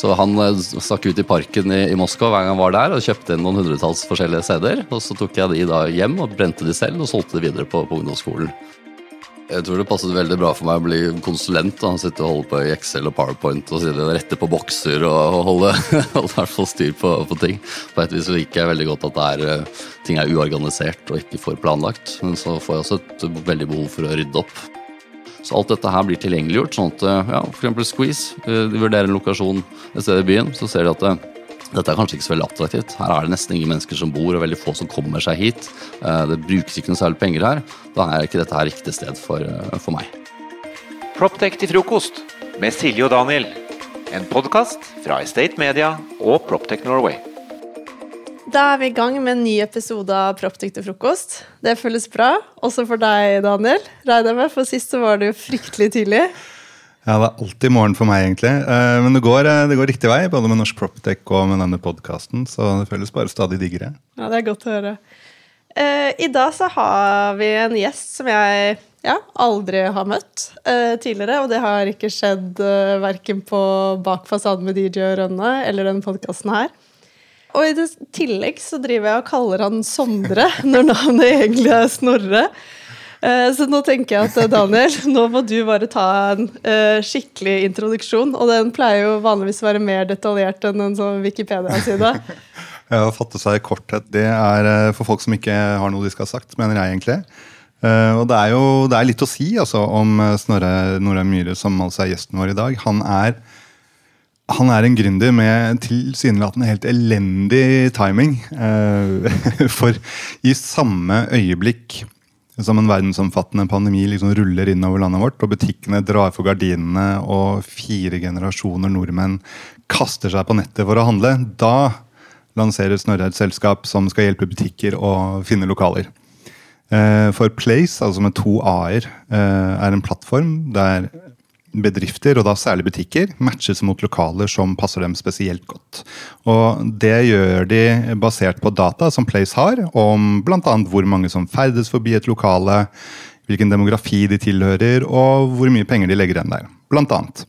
Så han eh, stakk ut i parken i, i Moskva hver gang han var der og kjøpte inn noen hundretalls forskjellige CD-er. Og så tok jeg de da hjem og brente de selv og solgte de videre på, på ungdomsskolen. Jeg tror det passet veldig bra for meg å bli konsulent. og Sitte og holde på i Excel og PowerPoint og rette på bokser og holde, holde hvert fall styr på, på, ting. På et vis liker jeg veldig godt at er, eh, ting er uorganisert og ikke for planlagt. Men så får jeg også et veldig behov for å rydde opp. Så alt dette her blir tilgjengeliggjort. sånn at eh, ja, f.eks. Squeeze eh, de vurderer en lokasjon et sted i byen, så ser de at dette er kanskje ikke så veldig attraktivt. Her er det nesten ingen mennesker som bor, og veldig få som kommer seg hit. Eh, det brukes ikke noe særlig penger her. Da er ikke dette her riktig sted for, eh, for meg. Proptech til frokost med Silje og Daniel. En podkast fra Estate Media og Proptech Norway. Da er vi i gang med en ny episode av Proptech til frokost. Det føles bra, også for deg, Daniel. Regner med, for sist så var det jo fryktelig tidlig. Ja, det er alltid morgen for meg, egentlig. Eh, men det går, eh, det går riktig vei, både med Norsk Proptech og med denne podkasten. Så det føles bare stadig diggere. Ja, det er godt å høre. Eh, I dag så har vi en gjest som jeg ja, aldri har møtt tidligere. Og det har ikke skjedd uh, verken på Bak fasaden med DJ og Rønne eller denne podkasten her. Og i tillegg så driver jeg og kaller han Sondre når navnet egentlig er Snorre. Eh, så nå tenker jeg at eh, Daniel, nå må du bare ta en uh, skikkelig introduksjon. Og den pleier jo vanligvis å være mer detaljert enn en sånn Wikipedia-side. ja, å fatte seg i korthet, det er for folk som ikke har noe de skal ha sagt, mener jeg egentlig. Og det er jo det er litt å si altså, om Snorre Norheim Myhre, som altså er gjesten vår i dag. Han er, han er en gründer med tilsynelatende helt elendig timing. Uh, for i samme øyeblikk som en verdensomfattende pandemi liksom ruller innover landet vårt, og butikkene drar for gardinene, og fire generasjoner nordmenn kaster seg på nettet for å handle, da lanserer Snorre et selskap som skal hjelpe butikker å finne lokaler. Eh, for Place, altså med to a-er, eh, er en plattform der bedrifter, og da særlig butikker, matches mot lokaler som passer dem spesielt godt. Og Det gjør de basert på data som Place har, om bl.a. hvor mange som ferdes forbi et lokale, hvilken demografi de tilhører, og hvor mye penger de legger igjen der. Blant annet.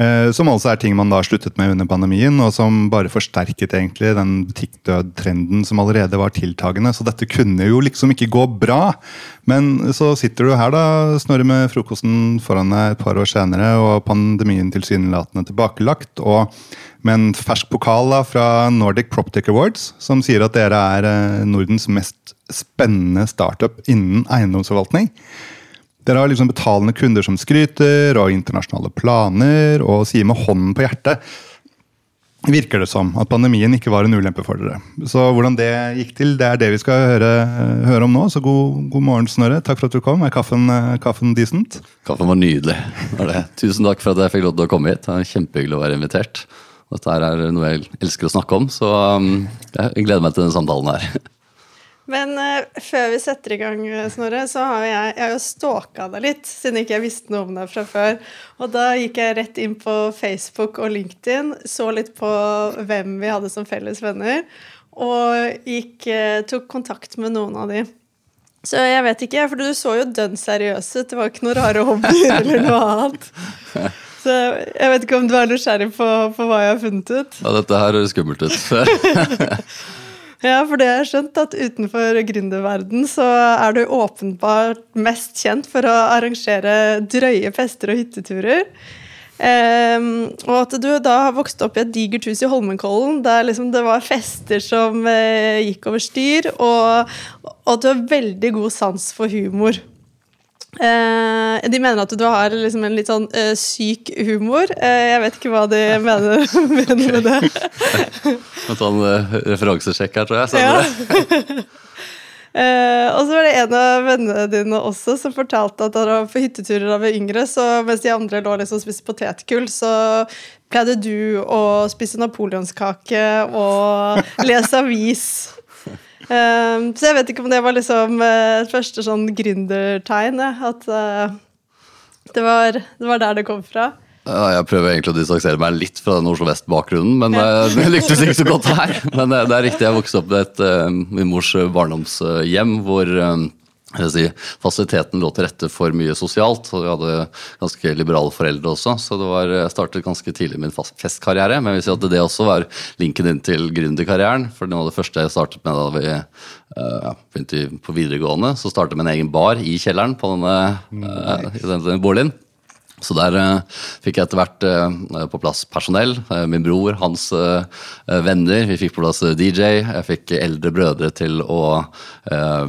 Eh, som altså er ting man da sluttet med under pandemien, og som bare forsterket egentlig den butikkdød-trenden som allerede var tiltagende. Så dette kunne jo liksom ikke gå bra. Men så sitter du her, da, Snorre, med frokosten foran deg et par år senere, og pandemien tilsynelatende tilbakelagt. og med en fersk pokal da, fra Nordic Proptic Awards, som sier at dere er eh, Nordens mest spennende startup innen eiendomsforvaltning. Dere har liksom betalende kunder som skryter, og internasjonale planer, og sier med hånden på hjertet virker det som at pandemien ikke var en ulempe for dere. Så hvordan det gikk til, det er det vi skal høre, høre om nå. Så god, god, morgen, Snorre. Takk for at du kom. Er kaffen, kaffen decent? Kaffen var nydelig. Var det. Tusen takk for at jeg fikk lov til å komme hit. Det er Kjempehyggelig å være invitert. Dette er noe jeg elsker å snakke om, så um, jeg gleder meg til denne samtalen her. Men uh, før vi setter i gang, eh, Snorre, så har jeg, jeg har jo stalka deg litt, siden ikke jeg visste noe om deg fra før. Og da gikk jeg rett inn på Facebook og LinkedIn, så litt på hvem vi hadde som felles venner, og gikk, uh, tok kontakt med noen av de. Så jeg vet ikke, for du så jo dønn seriøs ut. Det var ikke noen rare hobbyer eller noe annet. Så jeg vet ikke om du er nysgjerrig på, på hva jeg har funnet ut? Ja, dette her høres skummelt ut. Ja, for det har skjønt at utenfor gründerverden så er du åpenbart mest kjent for å arrangere drøye fester og hytteturer. Um, og at du da har vokst opp i et digert hus i Holmenkollen der liksom det var fester som uh, gikk over styr, og, og at du har veldig god sans for humor. Uh, de mener at du har liksom en litt sånn uh, syk humor. Uh, jeg vet ikke hva de mener, mener med det. En sånn referansesjekk her, tror jeg. Ja. og så var det en av vennene dine også som fortalte at da du var på hytteturer da vi var yngre, så mens de andre lå liksom og spiste potetgull, så pleide du å spise napoleonskake og lese avis. Um, så jeg vet ikke om det var liksom uh, et første sånn gründertegn. At uh, det, var, det, var, der det kom fra. Ja, jeg prøver egentlig å distansere meg litt fra den Oslo Vest-bakgrunnen, men ja. uh, det lyktes ikke så godt her. Men det er riktig, jeg vokste opp i et, min mors barndomshjem hvor si, Fasiliteten lå til rette for mye sosialt, og vi hadde ganske liberale foreldre også. Så det var, jeg startet ganske tidlig min festkarriere. Men jeg vil at det også var linken inn til gründerkarrieren. For noe av det første jeg startet med da vi uh, begynte på videregående, så startet jeg med en egen bar i kjelleren på denne, uh, i denne boligen. Så der uh, fikk jeg etter hvert uh, på plass personell. Uh, min bror, hans venner. Vi fikk på plass DJ. Jeg fikk eldre brødre til å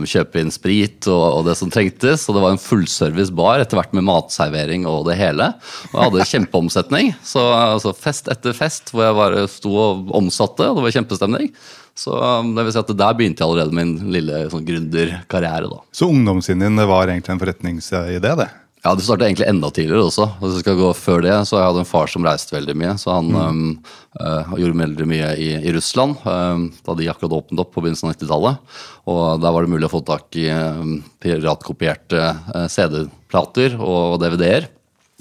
kjøpe inn sprit og, og det som trengtes. Og det var en fullservice bar etter hvert med matservering og det hele. Og jeg hadde kjempeomsetning. Så altså, fest etter fest hvor jeg bare sto og omsatte, og det var kjempestemning. Så det vil si at der begynte jeg allerede min lille sånn gründerkarriere. Så ungdomssinnet din var egentlig en forretningsidé, det? Ja, det startet egentlig enda tidligere også. Hvis jeg skal gå før det, så Jeg hadde en far som reiste veldig mye. Så han um, uh, gjorde veldig mye i, i Russland um, da de akkurat åpnet opp på begynnelsen av 90-tallet. Og der var det mulig å få tak i um, piratkopierte uh, CD-plater og DVD-er.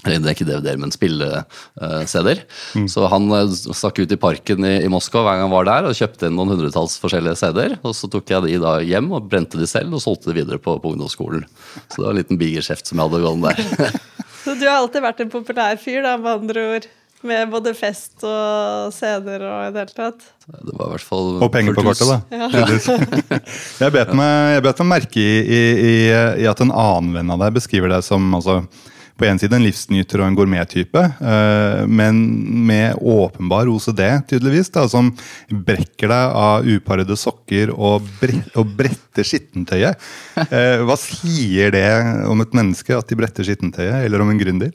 Det er ikke DVD-er, men spille-CD-er. Så han uh, stakk ut i parken i, i Moskva hver gang han var der og kjøpte inn noen hundretalls forskjellige CD-er. Og så tok jeg de da hjem og brente de selv og solgte de videre på, på ungdomsskolen. Så det var en liten bigerskjeft som jeg hadde gående der. Så du har alltid vært en populær fyr, da, med andre ord. Med både fest og CD-er og i det hele tatt. Det var i hvert fall Og penger på kortet, da. jeg bet meg, jeg bet meg merke i, i, i, i at en annen venn av deg beskriver deg som altså, på en side en livsnyter og en gourmettype, eh, men med åpenbar OCD, tydeligvis, da, som brekker deg av uparede sokker og, bre og bretter skittentøyet. Eh, hva sier det om et menneske, at de bretter skittentøyet, eller om en gründer?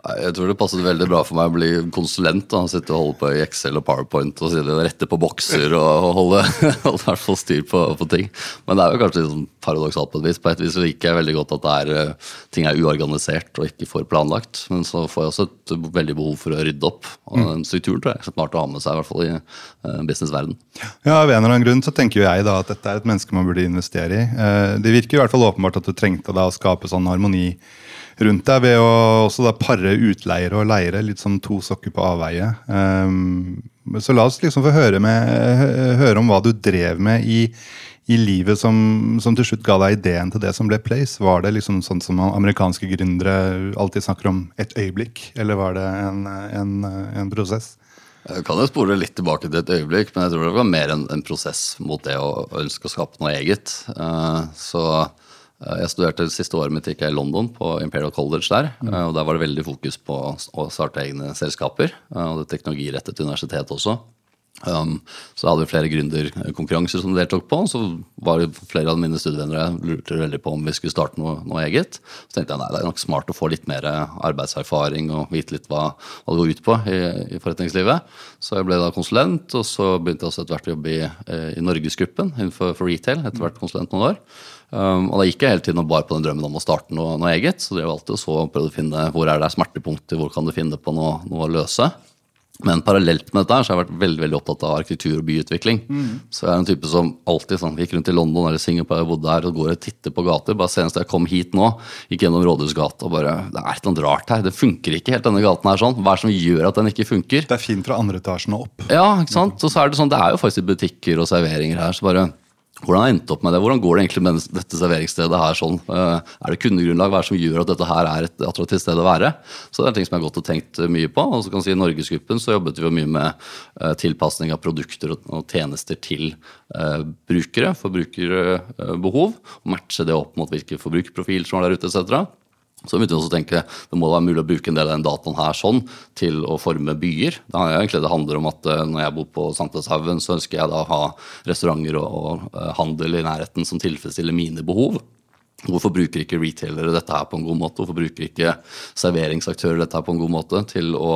Jeg tror det passet veldig bra for meg å bli konsulent. da, Sitte og holde på i Excel og PowerPoint og rette på bokser og, holde, holde hvert fall styr på, på ting. Men det er jo kanskje litt sånn paradoksalt på et vis. På et vis så liker jeg veldig godt at det er, eh, ting er uorganisert og ikke for planlagt. Men så får jeg også et veldig behov for å rydde opp. Og den strukturen tror jeg er smart å ha med seg, i hvert fall i eh, businessverden. Ja, Av en eller annen grunn så tenker jo jeg da at dette er et menneske man burde investere i. Eh, Det virker i hvert fall åpenbart at du trengte da å skape sånn harmoni rundt deg ved å også pare utleiere og leiere, litt som to sokker på avveie. Um, Så la oss liksom få høre, med, høre om hva du drev med i, i livet som, som til slutt ga deg ideen til det som ble Place. Var det liksom sånn som amerikanske gründere alltid snakker om et øyeblikk, eller var det en, en, en prosess? Jeg kan jo spore litt tilbake til et øyeblikk, men jeg tror det var mer en, en prosess mot det å å ønske å skape noe eget. Uh, Så jeg studerte det siste året mitt gikk jeg i London, på Imperial College der. eh, Og der var det veldig fokus på å starte egne selskaper. eh, Og det teknologirettet universitet også. Um, så hadde vi flere gründerkonkurranser som vi deltok på. Så var det flere av mine studievenner jeg lurte veldig på om vi skulle starte noe, noe eget. Så tenkte jeg nei, det er nok smart å få litt mer arbeidserfaring og vite litt hva, hva det går ut på i, i forretningslivet. Så jeg ble da konsulent, og så begynte jeg også etter hvert å jobbe i, eh, i Norgesgruppen innenfor for retail. etter hvert konsulent noen år. Um, og da gikk jeg hele tiden og bar på den drømmen om å starte noe, noe eget. Så var alltid så prøvde å finne hvor er det smertepunkter, hvor kan du finne på noe, noe å løse. Men parallelt med dette her, så har jeg vært veldig veldig opptatt av arkitektur og byutvikling. Så jeg er en type som alltid sånn, gikk rundt i London eller Singapore og bodde der og går og titter på gater. Bare Senest jeg kom hit nå, gikk gjennom Rådhusgata og bare Det er et eller annet rart her. Det funker ikke helt, denne gaten her sånn. Hva er det som gjør at den ikke funker? Det er fint fra andre etasjen og opp. Ja, ikke sant? Og så er det sånn, det er jo faktisk butikker og serveringer her. så bare, Hvordan har endt opp med det? Hvordan går det egentlig med dette serveringsstedet her? sånn? Eh, Er det kundegrunnlag? Hva er det som gjør at dette her er et attraktivt sted å være? Så det er en ting som jeg har gått og tenkt mye på. Og så kan jeg si I Norgesgruppen så jobbet vi jo mye med eh, tilpasning av produkter og, tjenester til eh, brukere, forbrukerbehov. Og matche det opp mot hvilke forbrukerprofiler som er der ute, etc. Så begynte vi også å tenke det må være mulig å bruke en del av den dataen her sånn til å forme byer. Det, egentlig, det handler om at eh, når jeg bor på Sankthanshaugen, så ønsker jeg da å ha restauranter og, og eh, handel i nærheten som tilfredsstiller mine behov. Hvorfor bruker ikke retailere dette her på en god måte? Hvorfor bruker ikke serveringsaktører dette her på en god måte til å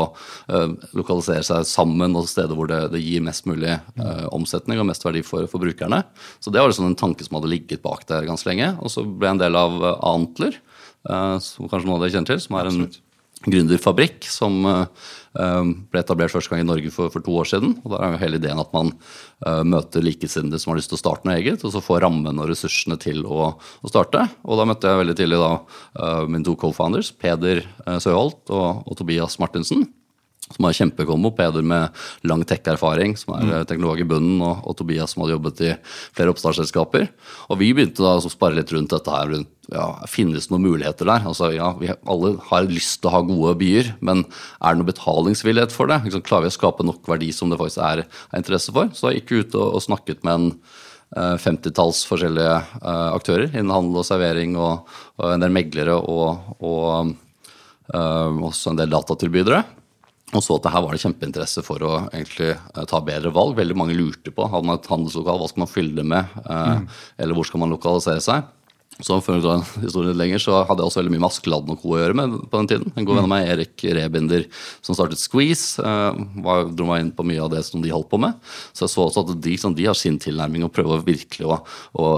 eh, lokalisere seg sammen og steder hvor det, det gir mest mulig eh, omsetning og mest verdi for, for brukerne? Så det var liksom en tanke som hadde ligget bak der ganske lenge. Og så ble jeg en del av eh, Antler, som kanskje noen av dere kjenner til, som er en gründerfabrikk som eh, ble etablert første gang i Norge for, for to år siden. og Da er jo hele ideen at man eh, møter likesinnede som har lyst til å starte noe eget, og så får rammen og ressursene til å, å starte. Og Da møtte jeg veldig tidlig da, eh, mine to co-founders, Peder eh, Søholt og, og Tobias Martinsen. Som har kjempekombo. Peder med lang tech-erfaring, som er mm. teknolog i bunnen, og, og, Tobias som hadde jobbet i flere oppstartsselskaper. Og vi begynte da å spare litt rundt dette her. rundt ja, Finnes det noen muligheter der? Altså, ja, Vi alle har lyst til å ha gode byer, men er det noe betalingsvillighet for det? Liksom, klarer vi å skape nok verdi som det faktisk er, er interesse for? Så jeg gikk ut og, og snakket med en 50-talls eh, forskjellige uh, aktører innen handel og servering, og, og en del meglere og, og uh, også en del datatilbydere. Og så at det her var det kjempeinteresse for å egentlig ta bedre valg. Veldig mange lurte på hadde man et handelslokal, hva skal man fylle det med, uh, mm. eller hvor skal man lokalisere seg. Så for å dra historien lenger, så hadde jeg også veldig mye med Askeladden og co. å gjøre med på den tiden. En god venn av meg, Erik Rebinder, som startet Squeeze, uh, var, dro meg inn på mye av det som de holdt på med. Så jeg så også at de, sånn, de har sin tilnærming og prøver virkelig å, å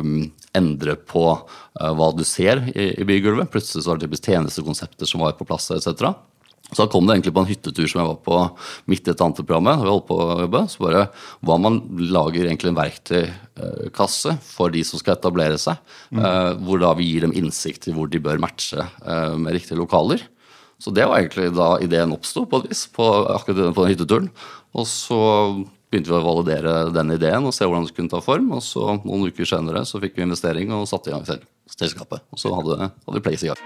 um, endre på uh, hva du ser i, i bygulvet. Plutselig så var det typisk tjenestekonsepter som var på plass etc. Så da kom det egentlig på en hyttetur som jeg var på midt i et annet program. Vi holdt på å jobbe, så bare Hva man lager egentlig en verktøykasse for de som skal etablere seg. Mm. Eh, hvor da vi gir dem innsikt i hvor de bør matche eh, med riktige lokaler. Så det var egentlig da ideen oppsto, på et vis, på, akkurat på den hytteturen. Og så begynte vi å validere den ideen og se hvordan det kunne ta form. Og så noen uker senere så fikk vi investering og satte i gang selskapet. Og så hadde, hadde vi Place i gang.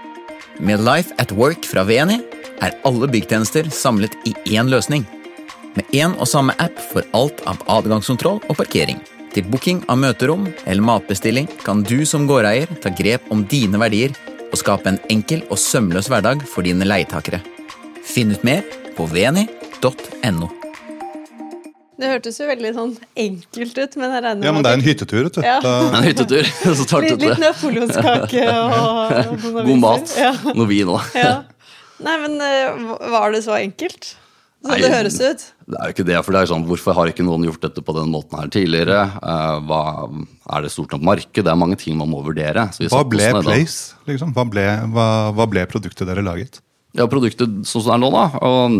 Med Life at Work fra VNI er alle byggtjenester samlet i én løsning. Med én og samme app for alt av adgangskontroll og parkering. Til booking av møterom eller matbestilling kan du som gårdeier ta grep om dine verdier og skape en enkel og sømløs hverdag for dine leietakere. Finn ut mer på veni.no. Det hørtes jo veldig sånn enkelt ut, men jeg regner Ja, men det er en hyttetur, vet du. Ja. en hyttetur, så startet det. Litt napoleonskake og, og God mat. Ja. Noe vin òg. Ja. Nei, men uh, var det så enkelt? Som Nei, det høres ut? Det er jo ikke det. for det er sånn, Hvorfor har ikke noen gjort dette på den måten her tidligere? Uh, hva, er det stort nok marked? Det er mange ting man må vurdere. hva ble Place? Liksom? Hva, ble, hva, hva, ble, produktet dere laget? Ja, Produktet sånn som det er nå, da. og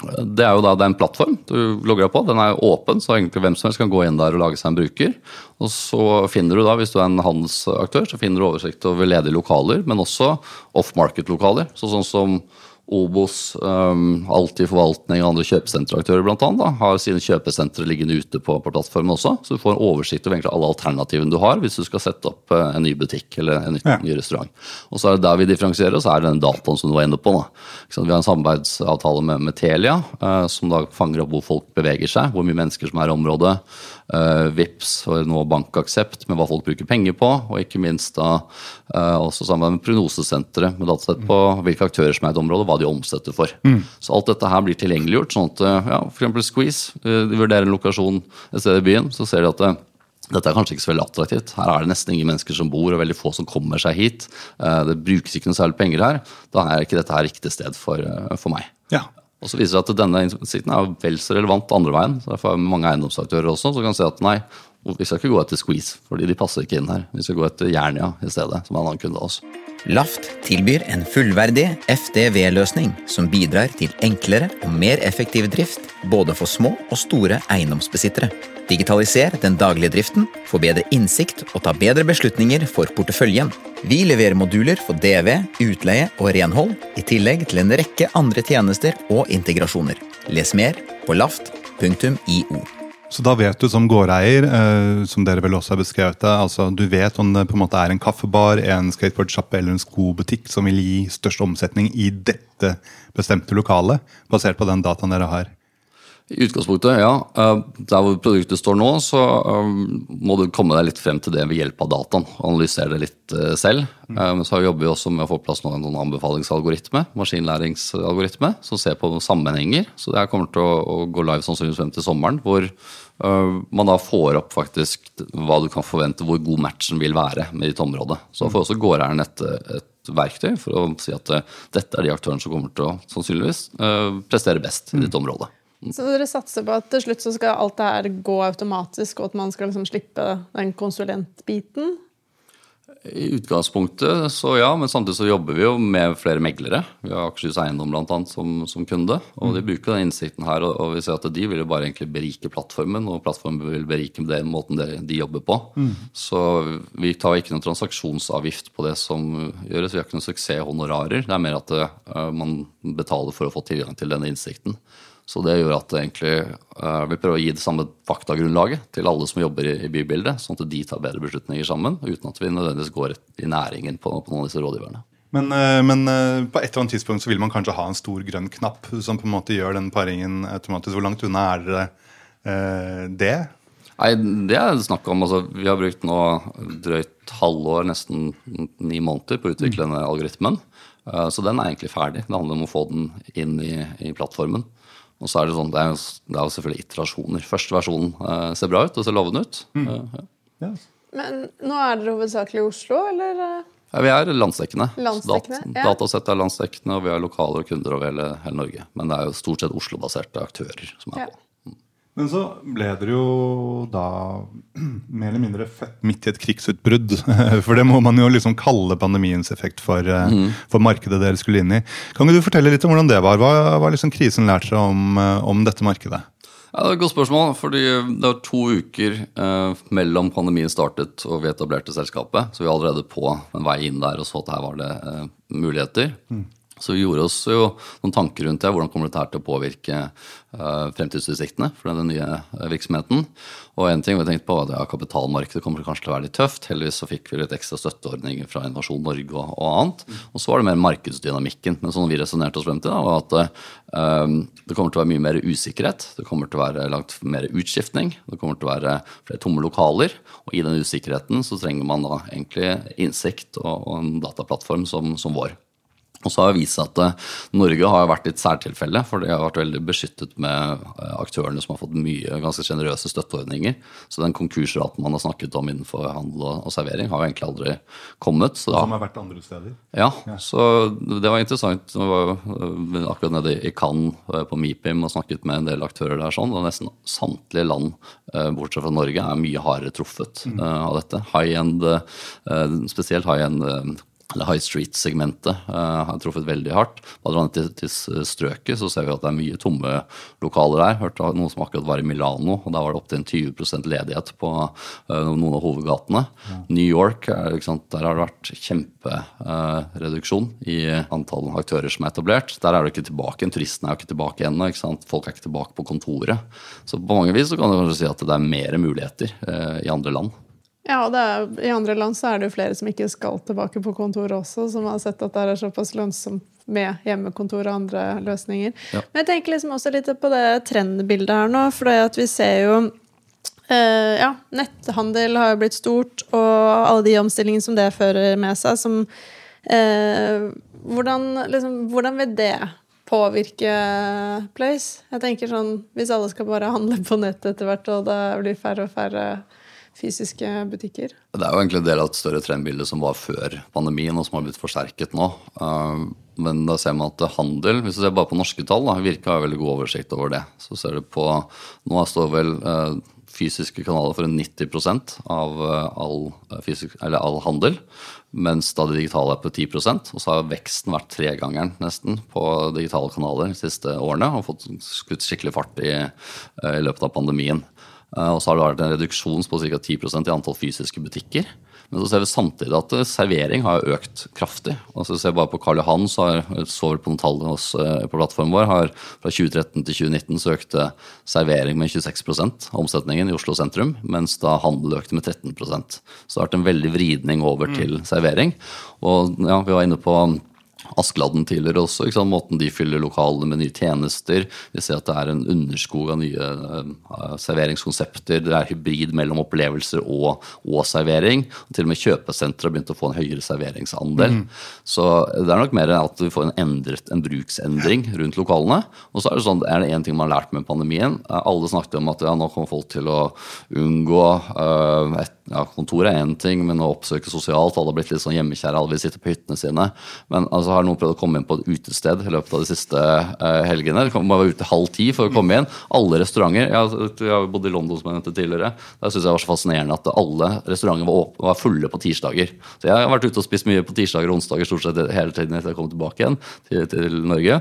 det er jo da det er en plattform du logger deg på. Den er åpen, så egentlig hvem som helst kan gå inn der og lage seg en bruker. Og så finner du da, hvis du er en handelsaktør, så finner du oversikt over ledige lokaler, men også off-market-lokaler. Så sånn som Obos, um, Alltid forvaltning og andre kjøpesenteraktører blant da, har sine kjøpesentre liggende ute på, på, plattformen også. Så du får en oversikt over egentlig alle alternativene du har hvis du skal sette opp uh, en ny butikk eller en ny, ja. ny restaurant. Og så er det der vi differensierer så er det den dataen som du var inne på. Da. Vi har en samarbeidsavtale med, med Telia, uh, som da fanger opp hvor folk beveger seg, hvor mye mennesker som er i området. Uh, Vips og nå Bankaksept med hva folk bruker penger på, og ikke minst da også sammen med Prognosesenteret med datasett på hvilke aktører som er i et område, hva de omsetter for. Mm. Så alt dette her blir tilgjengeliggjort. sånn at ja, f.eks. Squeeze, eh, de vurderer en lokasjon et sted i byen, så ser de at det, eh, dette er kanskje ikke så veldig attraktivt. Her er det nesten ingen mennesker som bor, og veldig få som kommer seg hit. Eh, det brukes ikke noe særlig penger her. Da er ikke dette her riktig sted for, for meg. Ja. Og så viser det at denne innsikten er vel så relevant andre veien. Så derfor er mange eiendomsaktører også som kan si at nei, vi skal ikke gå etter Squeeze, fordi de passer ikke inn her. Vi skal gå etter Jernia i stedet, som er en annen kunde av oss. Laft tilbyr en fullverdig FDV-løsning som bidrar til enklere og mer effektiv drift både for små og store eiendomsbesittere. Digitaliser den daglige driften, få bedre innsikt og ta bedre beslutninger for porteføljen. Vi leverer moduler for DV, utleie og renhold, i tillegg til en rekke andre tjenester og integrasjoner. Les mer på laft.io. Så da vet du som gårdeier, eh, som dere vel også har beskrevet det, altså du vet om det på en måte er en kaffebar, en skateboardsjappe eller en skobutikk som vil gi størst omsetning i dette bestemte lokalet, basert på den dataen dere har? I utgangspunktet, ja. Eh, der hvor produktet står nå, så eh, må du komme deg litt frem til det ved hjelp av dataen. Analysere det litt eh, selv. Men så jobber vi også med å få plass nå en sånn anbefalingsalgoritme, maskinlæringsalgoritme, som ser på sammenhenger. Så det her kommer til å gå live sannsynligvis frem til sommeren. hvor man da får opp faktisk hva du kan forvente, hvor god matchen vil være med ditt område. Så da får også gårdeieren et, et verktøy for å si at dette er de aktørene som kommer til å sannsynligvis prestere best i ditt område. Så dere satser på at til slutt så skal alt det her gå automatisk, og at man skal liksom slippe den konsulentbiten? I utgangspunktet så ja, men samtidig så jobber vi jo med flere meglere. Vi har Akershus Eiendom annet som, som kunde. Og de bruker den innsikten her, og, og vi ser at de vil jo bare egentlig berike plattformen, og plattformen vil berike den måten de, de jobber på. Så vi tar ikke noen transaksjonsavgift på det som gjøres. Vi har ikke noen suksesshonorarer. Det er mer at uh, man betaler for å få tilgang til denne innsikten. Så det gjør at egentlig, eh, vi prøver å gi det samme faktagrunnlaget til alle som jobber i, bybildet, sånn at de tar bedre beslutninger sammen, uten at vi nødvendigvis går i næringen på, på noen av disse rådgiverne. Men, eh, men eh, på et eller annet tidspunkt så vil man kanskje ha en stor grønn knapp som på en måte gjør den paringen automatisk. Hvor langt unna er dere det? Nei, det er det snakk om. Altså, vi har brukt nå drøyt halvår, nesten ni måneder, på å utvikle denne algoritmen. Så den er egentlig ferdig. Det handler om å få den inn i, i plattformen. Og så er det sånn, det er, jo- det er jo selvfølgelig iterasjoner. Første versjonen eh, ser bra ut og ser lovende ut. Eh, ja. yes. Men nå er dere hovedsakelig i Oslo, eller? eh? Ja, vi er landsdekkende. Landsdekkende, Dat ja. Datasett er landsdekkende, og vi har lokaler og kunder over hele, hele Norge. Men det er jo stort sett Oslo-baserte aktører som er Ja. på. Men så ble dere jo da mer eller mindre født midt i et krigsutbrudd. For det må man jo liksom kalle pandemiens effekt for, eh, for markedet dere skulle inn i. Kan ikke du fortelle litt om hvordan det var? Hva har liksom krisen lært seg om, eh, om dette markedet? Ja, det er et godt spørsmål, fordi det var to uker eh, mellom pandemien startet og vi etablerte selskapet. Så vi var allerede på en vei inn der og så at her var det eh, muligheter. Så vi gjorde oss jo noen tanker rundt det. Hvordan kommer dette til å påvirke uh, fremtidsutsiktene for den nye eh, virksomheten? Og en ting vi tenkte på var at ja, kapitalmarkedet kommer kanskje til å være litt tøft. Heldigvis så fikk vi litt ekstra støtteordninger fra Innovasjon Norge og, og annet. Og så var det mer markedsdynamikken. Men sånn vi resonnerte oss frem til, da, var at uh, det kommer til å være mye mer usikkerhet. Det kommer til å være langt mer utskiftning. Det kommer til å være flere tomme lokaler. Og i den usikkerheten så trenger man da egentlig innsikt og, og en dataplattform som, som vår. Og så har det vist seg at eh, Norge har vært litt særtilfelle, for de har vært veldig beskyttet med eh, aktørene som har fått mye ganske sjenerøse støtteordninger. Så den konkursraten man har snakket om innenfor handel og, servering, har jo egentlig aldri kommet. Så da, Som har vært andre steder? ja, så det var interessant. Jeg var øh, akkurat nede i Cannes på MIPIM og snakket med en del aktører der. sånn, og Nesten samtlige land, bortsett fra Norge, er mye hardere truffet mm. av dette. High-end, øh, spesielt high-end øh, eller High Street-segmentet øh, har truffet veldig hardt. Dra ned til, til strøket så ser vi at det er mye tomme lokaler der. Hørte noen som akkurat var i Milano, og der var det opptil 20 ledighet på øh, noen av hovedgatene. New York, sant, der har det vært kjempereduksjon i antall aktører som er etablert. Der er det ikke tilbake. Turistene er jo ikke tilbake ennå. Folk er ikke tilbake på kontoret. Så på mange vis så kan du kanskje si at det er mer muligheter eh, i andre land. Ja, det er, I andre land så er det jo flere som ikke skal tilbake på kontoret også, som har sett at det er såpass lønnsomt med hjemmekontor og andre løsninger. Ja. Men jeg tenker liksom også litt på det trendbildet her nå, for det at vi ser jo eh, ja, netthandel har jo blitt stort, og alle de omstillingene som det fører med seg, som eh, hvordan, liksom, hvordan vil det påvirke Place? Jeg tenker sånn, Hvis alle skal bare handle på nett etter hvert, og det blir færre og færre fysiske butikker. Det er jo egentlig en del av et større trendbilde som var før pandemien, og som har blitt forsterket nå. Eh, Men da ser man at handel, hvis du ser bare på norske tall, da, Virke har veldig god oversikt over det. Så ser du på Nå står vel eh, fysiske kanaler for 90 av eh, all, fysisk, all handel, mens da det digitale er på 10% Og så har veksten vært tregangeren nesten på digitale kanaler de siste årene, og fått skutt skikkelig fart i, i løpet av pandemien. Eh, Og så har det vært en reduksjon på ca. 10% i antall fysiske butikker. Men så ser vi samtidig at eh, servering har økt kraftig. Altså ser bare på Karl Johan, så har så vel på noen tall hos, eh, på plattformen vår, har fra 2013 til 2019 så økte servering med 26 av omsetningen i Oslo sentrum, mens da handel økte med 13% Så det har vært en veldig vridning over til servering. Og ja, vi var inne på Askeladden tidligere også. Ikke sant? Måten de fyller lokalene med nye tjenester. Vi ser at det er en underskog av nye uh, serveringskonsepter. Det er hybrid mellom opplevelser og, og servering. Og til og med kjøpesentre har begynt å få en høyere serveringsandel. Så det er nok mer at vi får en, endret, en bruksendring rundt lokalene. Og så er det sånn, er det én ting man har lært med pandemien. Eh, Alle snakket om at ja, nå kommer folk til å unngå uh, et ja, Kontoret er én ting, men å oppsøke sosialt Alle har blitt litt sånn hjemmekjære, alle vil sitte på hyttene sine. Men altså, så har noen prøvd å komme inn på et utested i løpet av de siste uh, helgene. Må være ute halv ti for å komme inn. Alle restauranter Jeg, jeg har bodd i London som jeg nevnte tidligere. Der syns jeg var så fascinerende at alle restauranter var, var, fulle på tirsdager. Så jeg har vært ute og spist mye på tirsdager og onsdager stort sett hele tiden etter jeg kom tilbake igjen til, til Norge.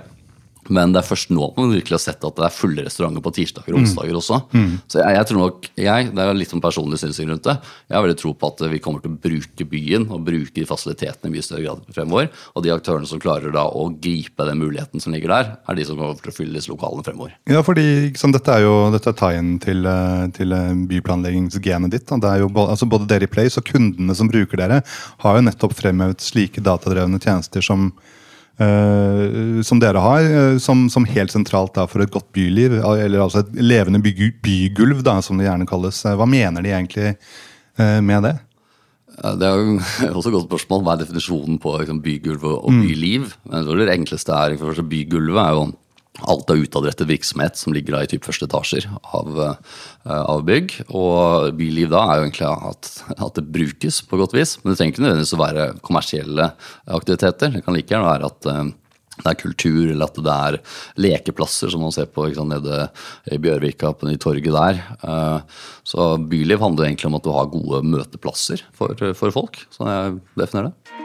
Men det er først nå man virkelig har sett at det er fulle restauranter på tirsdager og onsdager også. Mm. Så jeg, jeg, tror nok, jeg, Det er litt sånn personlig synsing rundt det. Jeg har veldig tro på at vi kommer til å bruke byen og bruke de fasilitetene i mye større grad fremover. Og de aktørene som klarer da å gripe den muligheten som ligger der, er de som kommer til å fylle disse lokalene fremover. Ja, fordi liksom, dette er jo dette er tie-in til, eh, til eh, byplanleggingsgenet ditt. Det er jo, altså, både dere i Place og kundene som bruker dere, har jo nettopp fremhevet slike datadrevne tjenester som Uh, som dere har, uh, som, som, helt sentralt da, for et godt byliv. Eller altså et levende by, bygulv, da, som det gjerne kalles. Uh, hva mener de egentlig med det? Det er jo også et godt spørsmål. Hva er definisjonen på liksom, bygulv og, og mm. byliv? Mm. Det enkleste er, Bygulvet er jo alt av utadrettet virksomhet som ligger da i typ første etasjer av, uh, av, bygg. Og byliv da er jo egentlig at, at, det brukes på godt vis. Men det trenger ikke nødvendigvis å være kommersielle aktiviteter. Det kan like gjerne være at uh, det er kultur, eller at det er lekeplasser, som man ser på sant, nede i Bjørvika, på torget der. Uh, så byliv handler egentlig om at du har gode møteplasser for, for folk. Sånn jeg definerer det.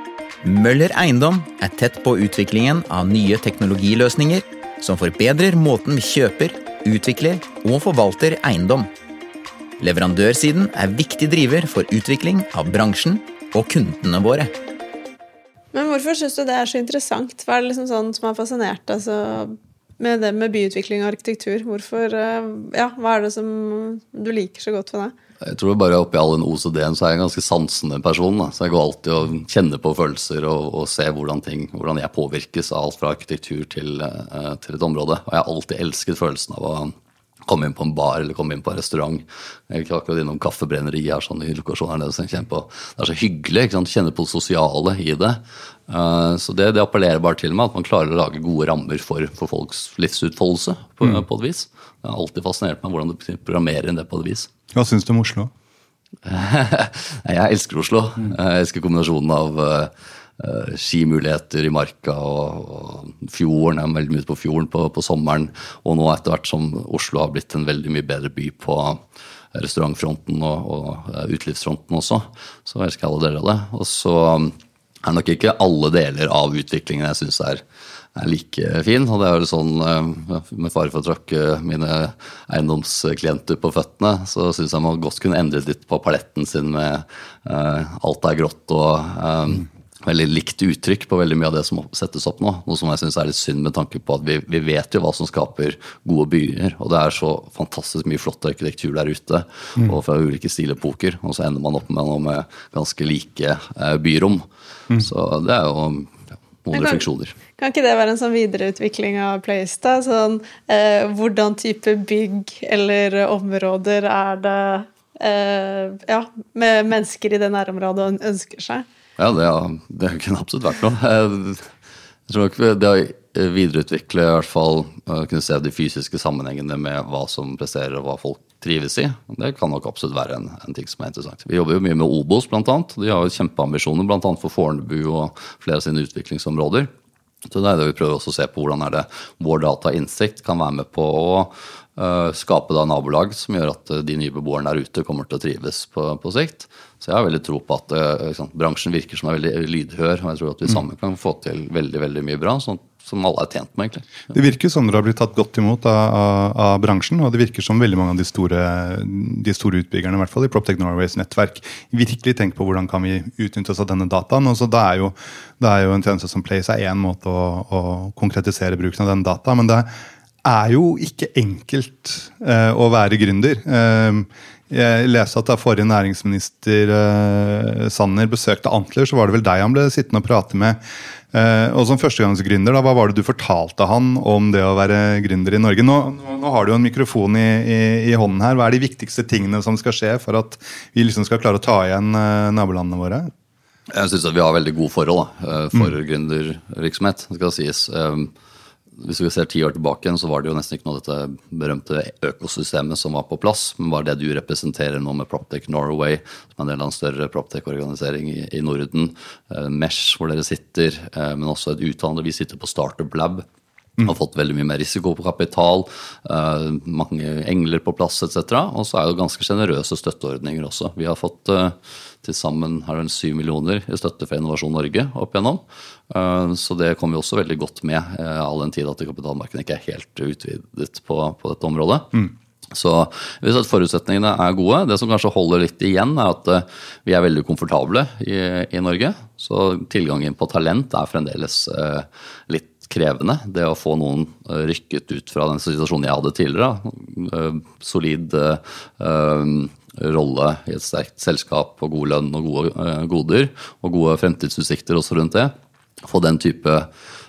Møller Eiendom er tett på utviklingen av nye teknologiløsninger som forbedrer måten vi kjøper, utvikler og forvalter eiendom. Leverandørsiden er viktig driver for utvikling av bransjen og kundene våre. Men hvorfor syns du det er så interessant? Hva er det liksom sånn som har fascinert deg altså, med det med byutvikling og arkitektur? Hvorfor, eh, ja, hva er det som du liker så godt ved det? Jeg tror bare oppi all den OCD-en så er jeg en ganske sansende person. Da. Så jeg går alltid og kjenner på følelser og, og ser hvordan, ting, hvordan jeg påvirkes av alt fra arkitektur til, uh, til, et område. Og jeg har alltid elsket følelsen av å komme inn på en bar eller komme inn på en restaurant. Gikk akkurat innom kaffebrenneri her sånn i lokasjonen her nede. Så på, det er så hyggelig. ikke sant? Kjenne på det sosiale i det. Uh, så det, det, appellerer bare til meg at man klarer å lage gode rammer for, for folks livsutfoldelse på, mm. på, et vis. Det har alltid fascinert meg hvordan du programmerer inn det på et vis. Hva syns du om Oslo? jeg elsker Oslo. Jeg elsker kombinasjonen av uh, skimuligheter i marka og, og fjorden. Jeg er veldig mye på fjorden på, på, sommeren. Og nå etter hvert som Oslo har blitt en veldig mye bedre by på restaurantfronten og, og uh, utelivsfronten også, så elsker jeg alle deler av det. Og så um, er nok ikke alle deler av utviklingen jeg syns er er like fin. Og det er jo sånn, eh, med fare for å tråkke mine eiendomsklienter på føttene, så syns jeg man godt kunne endret litt på paletten sin med uh, alt er grått og um, veldig likt uttrykk på veldig mye av det som settes opp nå. Noe som jeg syns er litt synd med tanke på at vi, vi, vet jo hva som skaper gode byer. Og det er så fantastisk mye flott arkitektur der ute, mm. og fra ulike stilepoker. Og så ender man opp med noe med ganske like uh, byrom. Mm. Så det er jo noen refleksjoner. Kan ikke det være en sånn videreutvikling av Place? da? Sånn, eh, hvordan type bygg eller områder er det eh, ja, med mennesker i det nærområdet ønsker seg? Ja, det, det kunne absolutt vært noe. Jeg tror nok det å videreutvikle i hvert fall kunne se de fysiske sammenhengene med hva som presterer og hva folk trives i. Det kan nok absolutt være en, en ting som er interessant. Vi jobber jo mye med Obos, bl.a. De har jo kjempeambisjoner bl.a. for Fornebu og flere av sine utviklingsområder. Så det er det vi prøver også å se på hvordan er det vår datainnsikt kan være med på å skape da nabolag som gjør at de nye beboerne der ute kommer til å trives på, på sikt. Så jeg har veldig tro på at liksom, bransjen virker som er veldig lydhør, og jeg tror at vi mm. sammen kan få til veldig veldig mye bra. sånn som alle er tjent med. egentlig. Det virker som dere har blitt tatt godt imot av, av, av, bransjen, og det virker som veldig mange av de store, de store utbyggerne i hvert fall i PropTech Norways nettverk virkelig tenker på hvordan kan vi utnytte oss av denne dataen. og så Det er jo, det er jo en tjeneste som Place er én måte å, å, konkretisere bruken av den data, men det er jo ikke enkelt eh, å være gründer. Eh, jeg leste at da forrige næringsminister eh, Sanner besøkte Antler, så var det vel deg han ble sittende og prate med. Uh, og som førstegangsgründer, da, hva var det du fortalte han om det å være gründer i Norge? Nå, nå, har du jo en mikrofon i, i, i, hånden her. Hva er de viktigste tingene som skal skje for at vi liksom skal klare å ta igjen uh, nabolandene våre? Jeg syns vi har veldig gode forhold da, for mm. gründervirksomhet. skal sies. Um, hvis vi ser ti år tilbake, så var det jo nesten ikke noe av dette berømte økosystemet som var på plass. Men var det du representerer nå med Proptech Norway, som er en del av en større Proptech-organisering i, i, Norden, eh, Mesh, hvor dere sitter, eh, men også et utdannende Vi sitter på Startup Lab. Mm. Har fått veldig mye mer risiko på kapital, uh, mange engler på plass etc. Og så er det ganske sjenerøse støtteordninger også. Vi har fått uh, til sammen det 7 millioner i støtte fra Innovasjon Norge opp igjennom. Uh, så det kommer vi også veldig godt med, all den tid at kapitalmarkedet ikke er helt utvidet på, på dette området. Mm. Så hvis at forutsetningene er gode Det som kanskje holder litt igjen, er at vi er veldig komfortable i, i Norge. Så tilgangen på talent er fremdeles litt krevende, det å få noen eh, rykket ut fra den situasjonen jeg hadde tidligere. Eh, solid eh, rolle i et sterkt selskap og god lønn og gode goder og gode fremtidsutsikter også rundt det. Få den type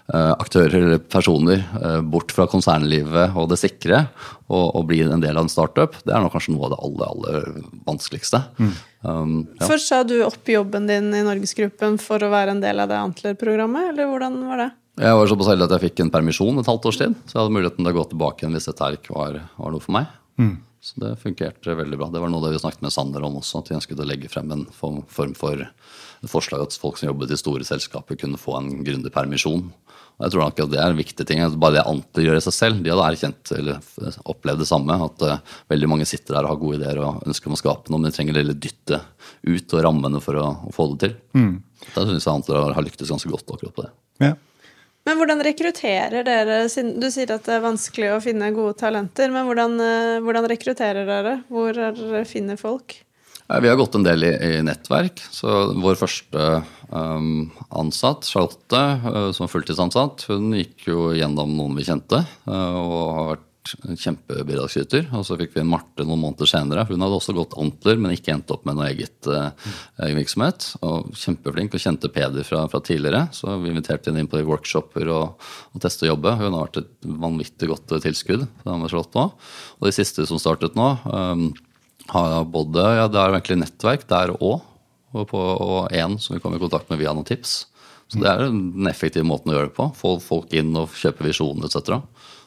aktører eller personer bort fra konsernlivet og det sikre og, og, bli en del av en startup, det er nå kanskje noe av det aller, aller vanskeligste. Mm. Um, ja. Først sa du opp jobben din i Norgesgruppen for å være en del av det Antler-programmet, eller hvordan var det? Jeg var såpass heldig at jeg fikk en permisjon et halvt års tid. Så jeg hadde muligheten til å gå tilbake igjen hvis dette ikke var, var, noe for meg. Mm. Så det fungerte veldig bra. Det var noe vi snakket med Sander om også, at vi ønsket å legge frem en form for forslag at folk som jobbet i store selskaper, kunne få en grundig permisjon. Og jeg tror nok at Det er en viktig ting. Bare det Anter gjør i seg selv. De hadde erkjent eller opplevd det samme. At uh, veldig mange sitter der og har gode ideer og ønsker om å skape noe, men de trenger litt dytte ut og rammene for å, å få det til. Mm. Da syns jeg Anter har, har lyktes ganske godt akkurat på det. Ja. Men hvordan rekrutterer dere Du sier at det er vanskelig å finne gode talenter, men hvordan, eh, hvordan rekrutterer dere? Hvor dere finner folk? Vi har gått en del i, i nettverk. så Vår første um, ansatt, Charlotte, uh, som er fulltidsansatt, hun gikk jo gjennom noen vi kjente. Og har vært kjempebidragsyter. Og så fikk vi en Marte noen måneder senere. Hun hadde også gått Antler, men ikke endt opp med noe eget uh, virksomhet. Og Kjempeflink og kjente Peder fra, fra, tidligere. Så vi inviterte henne inn på workshoper og, og teste å jobbe. Hun har vært et vanvittig godt tilskudd. Og de siste som startet nå, um, har både ja, Det er egentlig nettverk der òg. Og én som vi kom i kontakt med via noen tips. Så det er den effektive måten å gjøre det på. Få folk inn og kjøpe visjoner etc.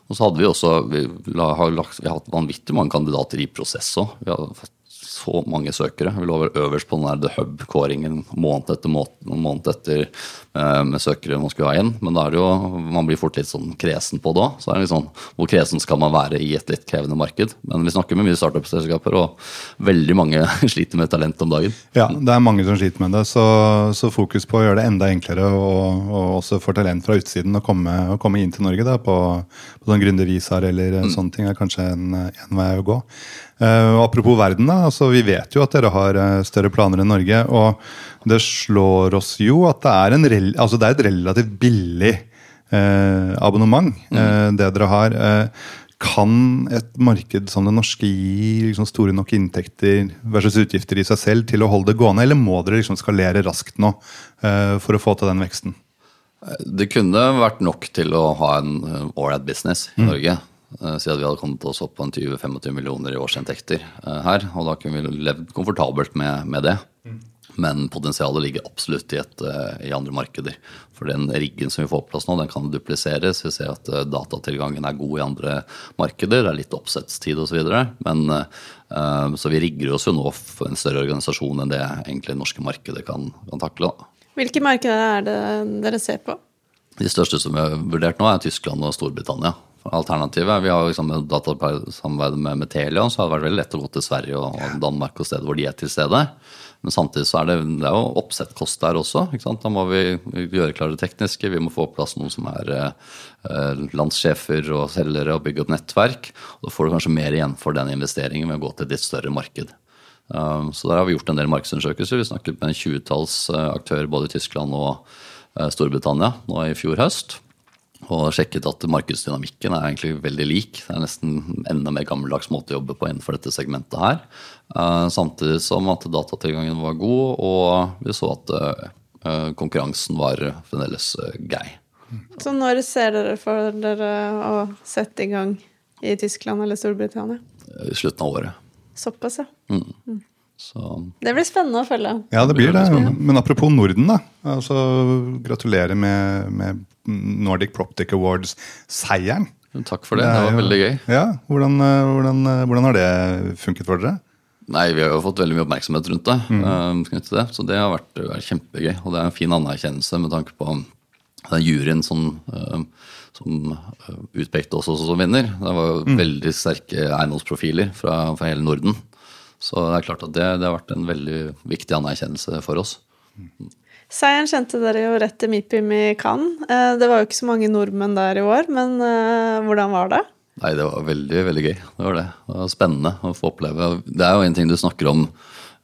Og så hadde vi også vi har, lagt, vi har hatt vanvittig mange kandidater i prosess òg. Vi har fått så mange søkere. Vi lå øverst på den der The Hub-kåringen måned etter måned etter eh, med søkere man skulle ha inn. Men da er det jo, man blir fort litt sånn kresen på det òg. Så sånn, hvor kresen skal man være i et litt krevende marked? Men vi snakker med mye startup-selskaper, og veldig mange sliter med talent om dagen. Ja, det er mange som sliter med det. Så, så fokus på å gjøre det enda enklere og, og også for talent fra utsiden å komme, å komme inn til Norge da, på, på sånn gründervisaer eller mm. sånne ting er kanskje en, en vei å gå. Uh, apropos verden, da, altså vi vet jo at dere har uh, større planer enn Norge. Og det slår oss jo at det er, en, altså det er et relativt billig uh, abonnement, mm. det dere har. kan et marked som det norske gi liksom store nok inntekter versus utgifter i seg selv til å holde det gående, eller må dere liksom skalere raskt nå for å få til den veksten? Det kunne vært nok til å ha en ålreit business i mm. Norge. Eh, siden vi hadde kommet oss opp på en 20-25 millioner i årsinntekter eh, her. Og da kunne vi levd komfortabelt med, med det. Mm. Men potensialet ligger absolutt i, et, eh, i, andre markeder. For den riggen som vi får på plass nå, den kan dupliseres. Vi ser at datatilgangen er god i andre markeder. Det er litt oppsettstid osv. Men så vi rigger oss jo nå for en større organisasjon enn det egentlig det norske markedet kan, kan takle. Hvilke markeder er det dere ser på? De største som vi har vurdert nå, er Tyskland og Storbritannia alternativet. Vi har liksom datasamarbeid med, med Telia, så har det vært veldig lett å gå til Sverige og, og Danmark og steder hvor de er til stede. Men samtidig så er det, det er jo oppsettkost der også. Da må vi gjøre klare det tekniske. Vi må få på plass noen som er eh, landssjefer og selgere og bygge opp nettverk. Og da får du kanskje mer igjen for den investeringen ved å gå til et litt større marked. Um, så der har vi gjort en del markedsundersøkelser. Vi snakket med en tjuetalls uh, aktører både i Tyskland og uh, Storbritannia nå i fjor høst og sjekket at markedsdynamikken er egentlig veldig lik. Det er nesten enda mer gammeldags måte å jobbe på innenfor dette segmentet her. Uh, samtidig som at datatilgangen var god, og vi så at uh, konkurransen var fremdeles grei. Så når ser dere for dere å sette i gang i Tyskland eller Storbritannia? I slutten av året. Såpass, ja. Mm. Mm. Så Det blir spennende å følge. Ja, det blir det. Det Men apropos Norden, da. Altså, gratulerer med, med Nordic Proptic Awards-seieren. takk for det. Det var veldig gøy. Ja, hvordan, eh, hvordan, eh, hvordan har det funket for dere? Nei, vi har jo fått veldig mye oppmerksomhet rundt det. Mm. knyttet til det, Så det har vært, vært kjempegøy. Og det er en fin anerkjennelse med tanke på den juryen som, eh, som eh, utpekte oss også som vinner. Det var jo veldig sterke eiendomsprofiler fra, fra hele Norden. Så det er klart at det, det har vært en veldig viktig anerkjennelse for oss. Seieren kjente dere jo rett til MIPIM i Cannes. Eh, Det var jo ikke så mange nordmenn der i år, men eh, hvordan var det? Nei, det var veldig, veldig gøy. Det var det. Det var spennende å få oppleve. Det er jo en ting du snakker om,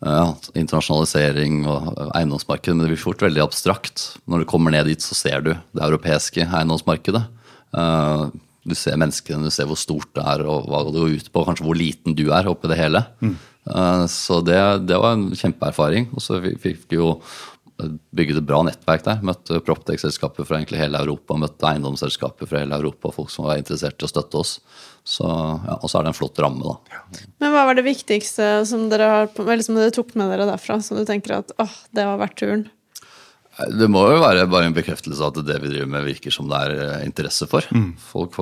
ja, internasjonalisering og eiendomsmarkedet, men det blir fort veldig abstrakt. Når du kommer ned dit, så ser du det europeiske eiendomsmarkedet. Eh, Du ser menneskene, du ser hvor stort det er, og hva det går ut på, kanskje hvor liten du er oppi det hele. Mm. Så det, det var en kjempeerfaring. Og så fikk vi jo bygget et bra nettverk der. Møtte Proptech-selskaper fra egentlig hele Europa, møtte eiendomsselskaper fra hele Europa, folk som var interessert i å støtte oss. Så, ja, og så er det en flott ramme, da. Men hva var det viktigste som dere, har, eller som dere tok med dere derfra, som du tenker at åh, det var verdt turen? Det må jo være bare en bekreftelse av at det vi driver med, virker som det er eh, interesse for. Folk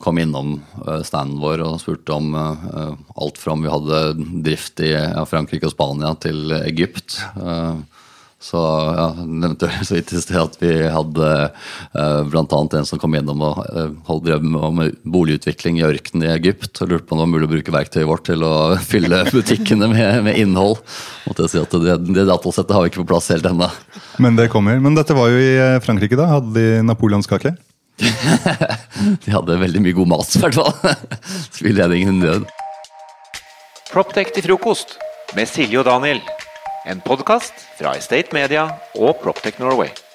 kom innom eh, standen vår og spurte om eh, alt fra om vi hadde drift i Frankrike og Spania til Egypt. Eh, Så ja, jeg så vidt i sted at vi hadde eh, annet en som kom innom og eh, holdt drev med med boligutvikling i ørkenen i Egypt og lurte på om det var mulig å bruke verktøyet vårt til å fylle butikkene med, med innhold. Måtte jeg si at det, det datasettet har vi ikke på plass helt ennå. Men det kommer. Men dette var jo i eh, Frankrike, da. Hadde de napoleonskake? De hadde veldig mye god mat, i hvert fall. Spillledningen død. Proptech til frokost med Silje og Daniel. En podkast fra Estate Media og Proptech Norway.